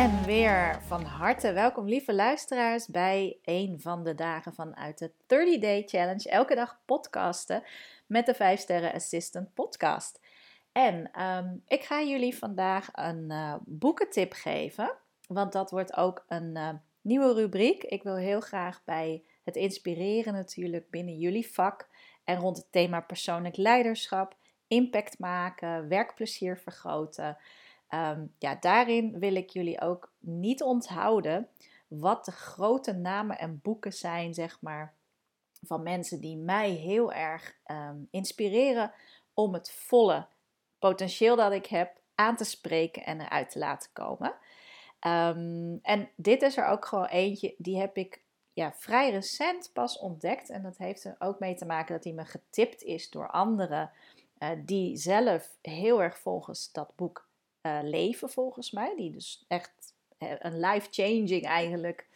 En weer van harte welkom, lieve luisteraars, bij een van de dagen vanuit de 30 Day Challenge. Elke dag podcasten met de 5 Sterren Assistant Podcast. En ehm, ik ga jullie vandaag een uh, boekentip geven, want dat wordt ook een uh, nieuwe rubriek. Ik wil heel graag bij het inspireren natuurlijk binnen jullie vak en rond het thema persoonlijk leiderschap, impact maken, werkplezier vergroten. Um, ja, daarin wil ik jullie ook niet onthouden wat de grote namen en boeken zijn, zeg maar, van mensen die mij heel erg um, inspireren om het volle potentieel dat ik heb aan te spreken en eruit te laten komen. Um, en dit is er ook gewoon eentje, die heb ik ja, vrij recent pas ontdekt. En dat heeft er ook mee te maken dat hij me getipt is door anderen uh, die zelf heel erg volgens dat boek uh, leven, volgens mij. Die dus echt een life-changing eigenlijk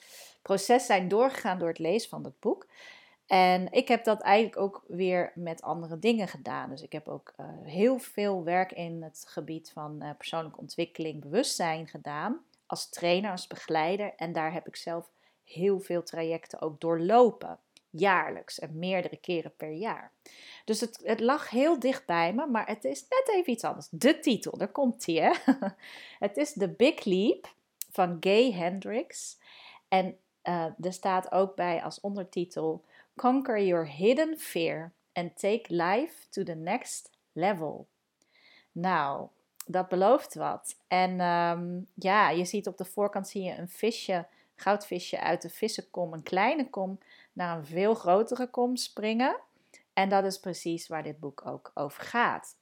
proces zijn doorgegaan door het lezen van dat boek. En ik heb dat eigenlijk ook weer met andere dingen gedaan. Dus ik heb ook uh, heel veel werk in het gebied van uh, persoonlijke ontwikkeling, bewustzijn gedaan. Als trainer, als begeleider. En daar heb ik zelf heel veel trajecten ook doorlopen. Jaarlijks en meerdere keren per jaar. Dus het, het lag heel dicht bij me, maar het is net even iets anders. De titel, daar komt hij. het is The Big Leap van Gay Hendricks. En uh, er staat ook bij als ondertitel Conquer your hidden fear and take life to the next level. Nou, dat belooft wat. En um, ja, je ziet op de voorkant zie je een visje, goudvisje uit de vissenkom, een kleine kom, naar een veel grotere kom springen. En dat is precies waar dit boek ook over gaat.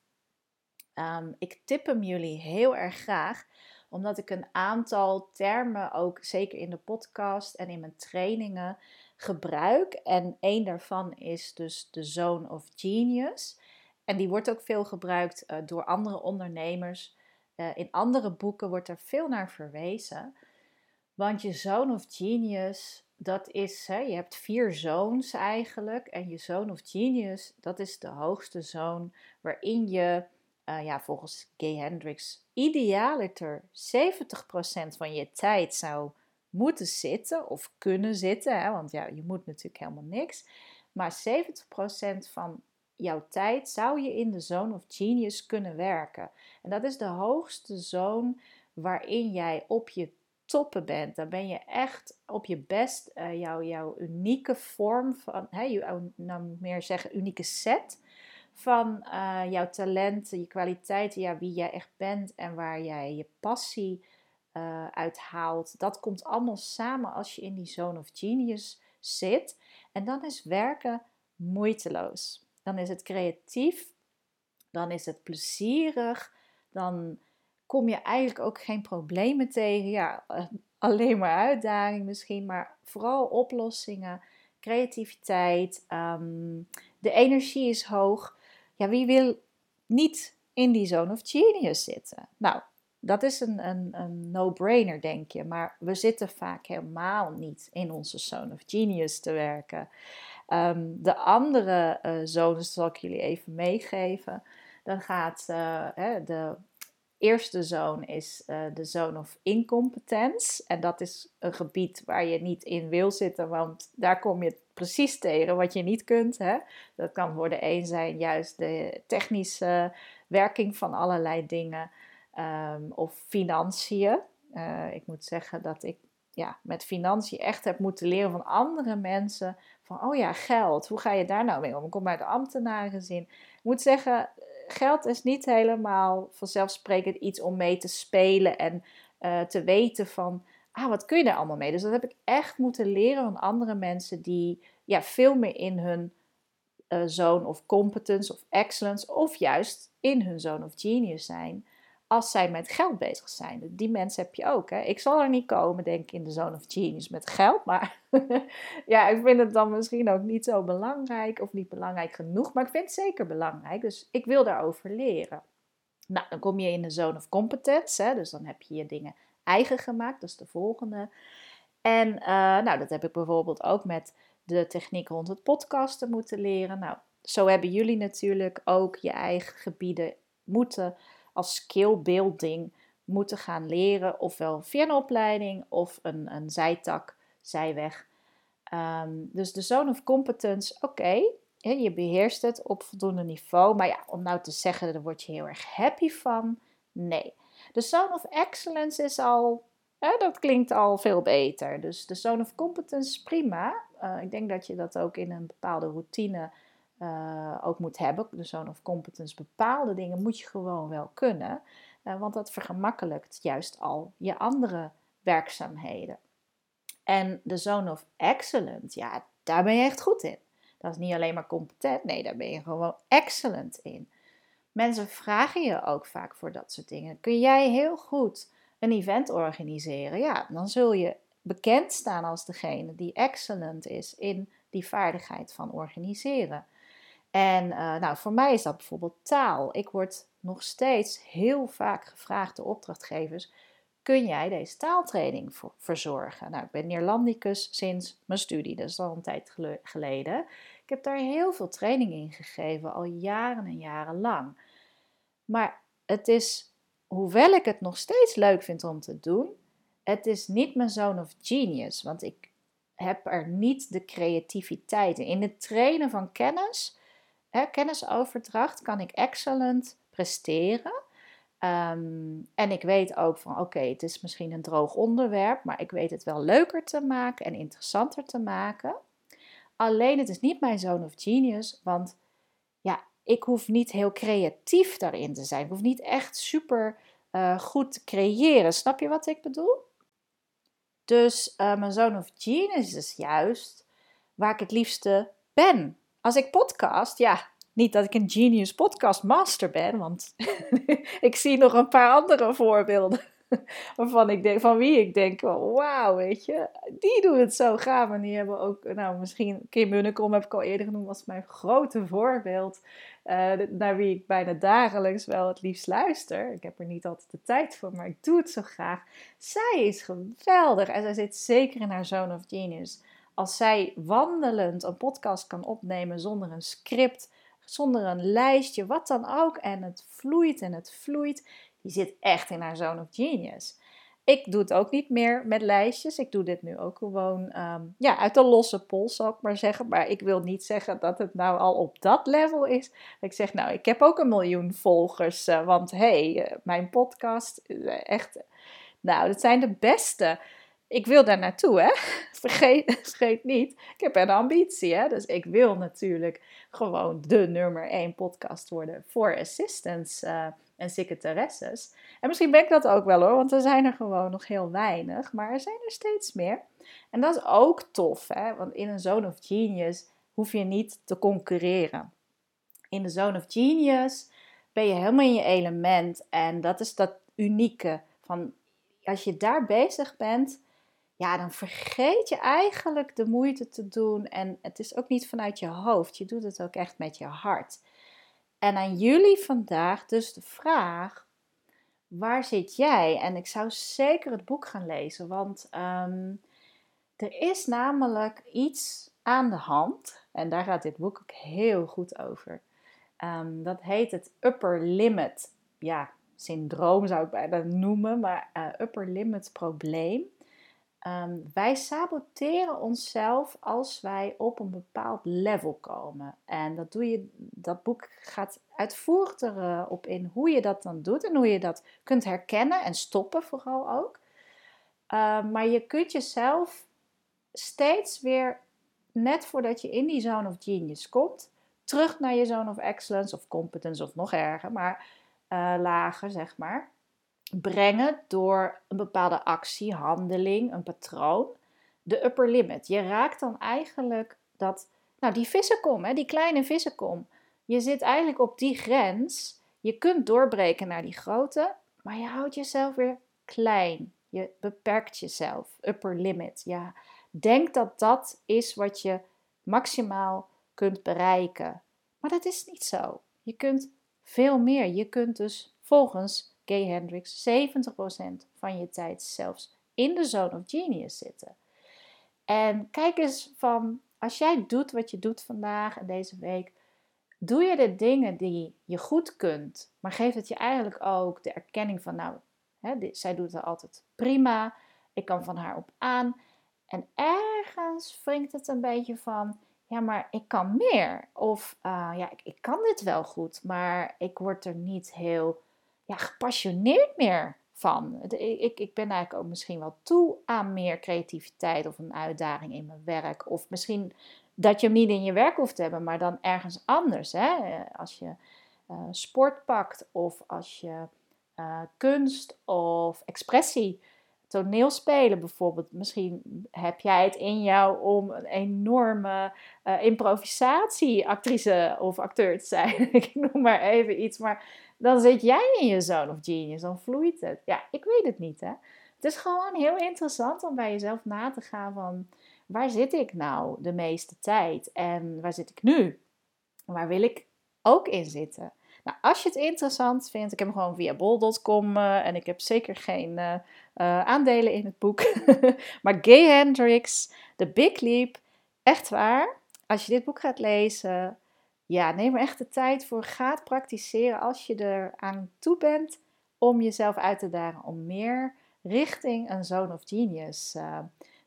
Um, ik tip hem jullie heel erg graag, omdat ik een aantal termen ook zeker in de podcast en in mijn trainingen gebruik. En één daarvan is dus de Zone of Genius. En die wordt ook veel gebruikt uh, door andere ondernemers. Uh, in andere boeken wordt er veel naar verwezen. Want je Zone of Genius, dat is, hè, je hebt vier zones eigenlijk. En je Zone of Genius, dat is de hoogste zone waarin je, uh, ja, volgens Gay Hendricks, idealiter 70% van je tijd zou moeten zitten of kunnen zitten. Hè, want ja, je moet natuurlijk helemaal niks. Maar 70% van jouw tijd zou je in de zone of genius kunnen werken. En dat is de hoogste zone waarin jij op je toppen bent. Dan ben je echt op je best uh, jouw, jouw unieke vorm van, hè, je, nou meer zeggen, unieke set van uh, jouw talenten, je kwaliteiten, ja, wie jij echt bent en waar jij je passie uh, uithaalt. Dat komt allemaal samen als je in die zone of genius zit. En dan is werken moeiteloos. Dan is het creatief. Dan is het plezierig. Dan kom je eigenlijk ook geen problemen tegen. Ja, uh, alleen maar uitdaging misschien, maar vooral oplossingen, creativiteit. Um, de energie is hoog. Ja, wie wil niet in die zone of genius zitten? Nou, dat is een, een, een no-brainer, denk je. Maar we zitten vaak helemaal niet in onze zone of genius te werken. Um, de andere uh, zones zal ik jullie even meegeven. Dan gaat uh, hè, de eerste zone is uh, de zone of incompetence. En dat is een gebied waar je niet in wil zitten, want daar kom je precies tegen wat je niet kunt. Hè? Dat kan voor de een zijn juist de technische werking van allerlei dingen um, of financiën. Uh, ik moet zeggen dat ik ja, met financiën echt heb moeten leren van andere mensen. Van, oh ja, geld, hoe ga je daar nou mee om? Ik kom uit de ambtenarengezin. Ik moet zeggen, geld is niet helemaal vanzelfsprekend iets om mee te spelen en uh, te weten van, ah, wat kun je daar allemaal mee? Dus dat heb ik echt moeten leren van andere mensen die ja, veel meer in hun uh, zone of competence of excellence of juist in hun zone of genius zijn als zij met geld bezig zijn. Die mensen heb je ook. Hè? Ik zal er niet komen, denk ik, in de zone of genius met geld. Maar ja, ik vind het dan misschien ook niet zo belangrijk of niet belangrijk genoeg. Maar ik vind het zeker belangrijk. Dus ik wil daarover leren. Nou, dan kom je in de zone of competence. Hè? Dus dan heb je je dingen eigen gemaakt. Dat is de volgende. En uh, nou, dat heb ik bijvoorbeeld ook met de techniek rond het podcasten moeten leren. Nou, zo hebben jullie natuurlijk ook je eigen gebieden moeten als skill building moeten gaan leren, ofwel via een opleiding of een, een zijtak, zijweg. Ehm, dus de zone of competence, oké, je beheerst het op voldoende niveau. Maar ja, om nou te zeggen, daar word je heel erg happy van. Nee. De zone of excellence is al, dat klinkt al veel beter. Dus de zone of competence prima. Uh, ik denk dat je dat ook in een bepaalde routine uh, ook moet hebben. De zone of competence, bepaalde dingen moet je gewoon wel kunnen. Uh, want dat vergemakkelijkt juist al je andere werkzaamheden. En de zone of excellence, ja, daar ben je echt goed in. Dat is niet alleen maar competent, nee, daar ben je gewoon excellent in. Mensen vragen je ook vaak voor dat soort dingen. Kun jij heel goed een event organiseren? Ja, dan zul je bekend staan als degene die excellent is in die vaardigheid van organiseren. En uh, nou, voor mij is dat bijvoorbeeld taal. Ik word nog steeds heel vaak gevraagd door opdrachtgevers: kun jij deze taaltraining verzorgen? Nou, ik ben Neerlandicus sinds mijn studie, dat is al een tijd geleden. Ik heb daar heel veel training in gegeven, al jaren en jaren lang. Maar het is, hoewel ik het nog steeds leuk vind om te doen, het is niet mijn zone of genius, want ik heb er niet de creativiteit in. In het trainen van kennis, kennisoverdracht, kan ik excellent presteren. Ehm, en ik weet ook van oké, het is misschien een droog onderwerp, maar ik weet het wel leuker te maken en interessanter te maken. Alleen het is niet mijn zone of genius, want ja, ik hoef niet heel creatief daarin te zijn. Ik hoef niet echt super uh, goed te creëren. Snap je wat ik bedoel? Dus uh, mijn zone of genius is juist waar ik het liefste ben. Als ik podcast, ja, niet dat ik een genius podcast master ben, want ik zie nog een paar andere voorbeelden waarvan ik denk, van wie ik denk, wauw, weet je, die doen het zo gaaf. En die hebben ook, nou, misschien Kim Munnekom heb ik al eerder genoemd als mijn grote voorbeeld, uh, naar wie ik bijna dagelijks wel het liefst luister. Ik heb er niet altijd de tijd voor, maar ik doe het zo graag. Zij is geweldig en zij zit zeker in haar zone of genius. Als zij wandelend een podcast kan opnemen zonder een script, zonder een lijstje, wat dan ook. En het vloeit en het vloeit. Die zit echt in haar zone of genius. Ik doe het ook niet meer met lijstjes. Ik doe dit nu ook gewoon ehm, ja, uit de losse pols, zal ik maar zeggen. Maar ik wil niet zeggen dat het nou al op dat level is. Ik zeg, nou, ik heb ook een miljoen volgers. Uh, want hey, uh, mijn podcast, uh, echt, nou, dat zijn de beste ik wil daar naartoe, hè? Vergeet, vergeet niet, ik heb een ambitie, hè? Dus ik wil natuurlijk gewoon de nummer één podcast worden voor assistants uh, en secretaresses. En misschien ben ik dat ook wel hoor, want er zijn er gewoon nog heel weinig, maar er zijn er steeds meer. En dat is ook tof, hè? Want in een zone of genius hoef je niet te concurreren. In de zone of genius ben je helemaal in je element en dat is dat unieke van als je daar bezig bent ja, dan vergeet je eigenlijk de moeite te doen. En het is ook niet vanuit je hoofd. Je doet het ook echt met je hart. En aan jullie vandaag dus de vraag: waar zit jij? En ik zou zeker het boek gaan lezen, want um, er is namelijk iets aan de hand. En daar gaat dit boek ook heel goed over. Um, dat heet het upper limit. Ja, syndroom zou ik bijna noemen, maar uh, upper limit probleem. Ehm, wij saboteren onszelf als wij op een bepaald level komen. En dat, doe je, dat boek gaat uitvoerig erop in hoe je dat dan doet en hoe je dat kunt herkennen en stoppen vooral ook. Ehm, maar je kunt jezelf steeds weer, net voordat je in die zone of genius komt, terug naar je zone of excellence of competence of nog erger, maar uh, lager zeg maar brengen door een bepaalde actie, handeling, een patroon, de upper limit. Je raakt dan eigenlijk dat, nou die vissenkom, hè, die kleine vissenkom. Je zit eigenlijk op die grens. Je kunt doorbreken naar die grote, maar je houdt jezelf weer klein. Je beperkt jezelf. Upper limit. Ja, denk dat dat is wat je maximaal kunt bereiken. Maar dat is niet zo. Je kunt veel meer. Je kunt dus volgens Gay Hendricks 70% van je tijd zelfs in de zone of genius zitten. En kijk eens van, als jij doet wat je doet vandaag en deze week, doe je de dingen die je goed kunt, maar geeft het je eigenlijk ook de erkenning van, nou, Hè, zij doet het altijd prima. Ik kan van haar op aan. En ergens wringt het een beetje van, ja, maar ik kan meer. Of ja, ik, ik, kan dit wel goed, maar ik word er niet heel gepassioneerd meer van. Ik, ik ben eigenlijk ook misschien wel toe aan meer creativiteit of een uitdaging in mijn werk. Of misschien dat je hem niet in je werk hoeft te hebben, maar dan ergens anders. Hè? Als je uh, sport pakt of als je uh, kunst of expressie, toneelspelen bijvoorbeeld. Misschien heb jij het in jou om een enorme uh, improvisatieactrice of acteur te zijn. ik noem maar even iets, maar dan zit jij in je zone of genius, dan vloeit het. Ja, ik weet het niet hè. Het is gewoon heel interessant om bij jezelf na te gaan van waar zit ik nou de meeste tijd en waar zit ik nu? Waar wil ik ook in zitten? Nou, als je het interessant vindt, ik heb hem gewoon via bol.com uh, en ik heb zeker geen uh, uh, aandelen in het boek. maar Gay Hendricks, The Big Leap, echt waar. Als je dit boek gaat lezen, ja, neem er echt de tijd voor. Ga het praktiseren als je er aan toe bent om jezelf uit te dagen om meer richting een zone of genius uh,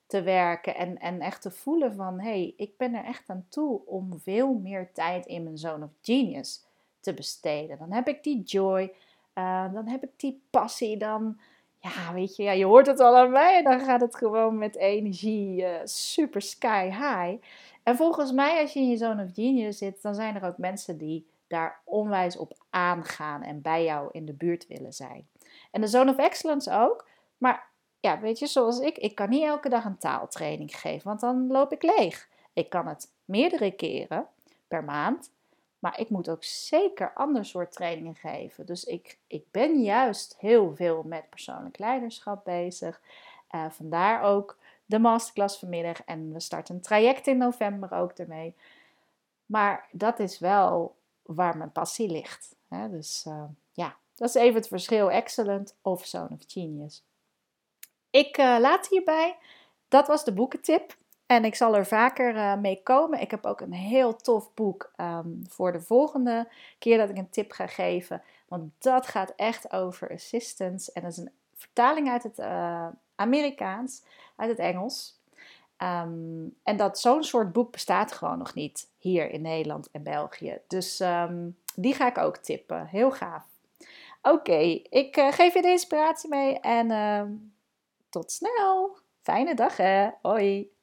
te werken. En, en echt te voelen van, hé, hey, ik ben er echt aan toe om veel meer tijd in mijn zone of genius te besteden. Dan heb ik die joy, uh, dan heb ik die passie, dan, ja, weet je, ja, je hoort het al aan mij. Dan gaat het gewoon met energie uh, super sky high. En volgens mij, als je in je zone of genius zit, dan zijn er ook mensen die daar onwijs op aangaan en bij jou in de buurt willen zijn. En de zone of excellence ook. Maar ja, weet je, zoals ik, ik kan niet elke dag een taaltraining geven, want dan loop ik leeg. Ik kan het meerdere keren per maand, maar ik moet ook zeker ander soort trainingen geven. Dus ik, ik ben juist heel veel met persoonlijk leiderschap bezig. Uh, vandaar ook de masterclass vanmiddag. En we starten een traject in november ook ermee. Maar dat is wel waar mijn passie ligt. Hè? Dus uh, ja, dat is even het verschil. Excellent of Zone of Genius. Ik uh, laat hierbij. Dat was de boekentip. En ik zal er vaker uh, mee komen. Ik heb ook een heel tof boek um, voor de volgende keer dat ik een tip ga geven. Want dat gaat echt over assistance. En dat is een vertaling uit het uh, Amerikaans, uit het Engels. Um, en dat zo'n soort boek bestaat gewoon nog niet hier in Nederland en België. Dus um, die ga ik ook tippen. Heel gaaf. Oké, ik uh, geef je de inspiratie mee en tot snel. Fijne dag hè. Hoi.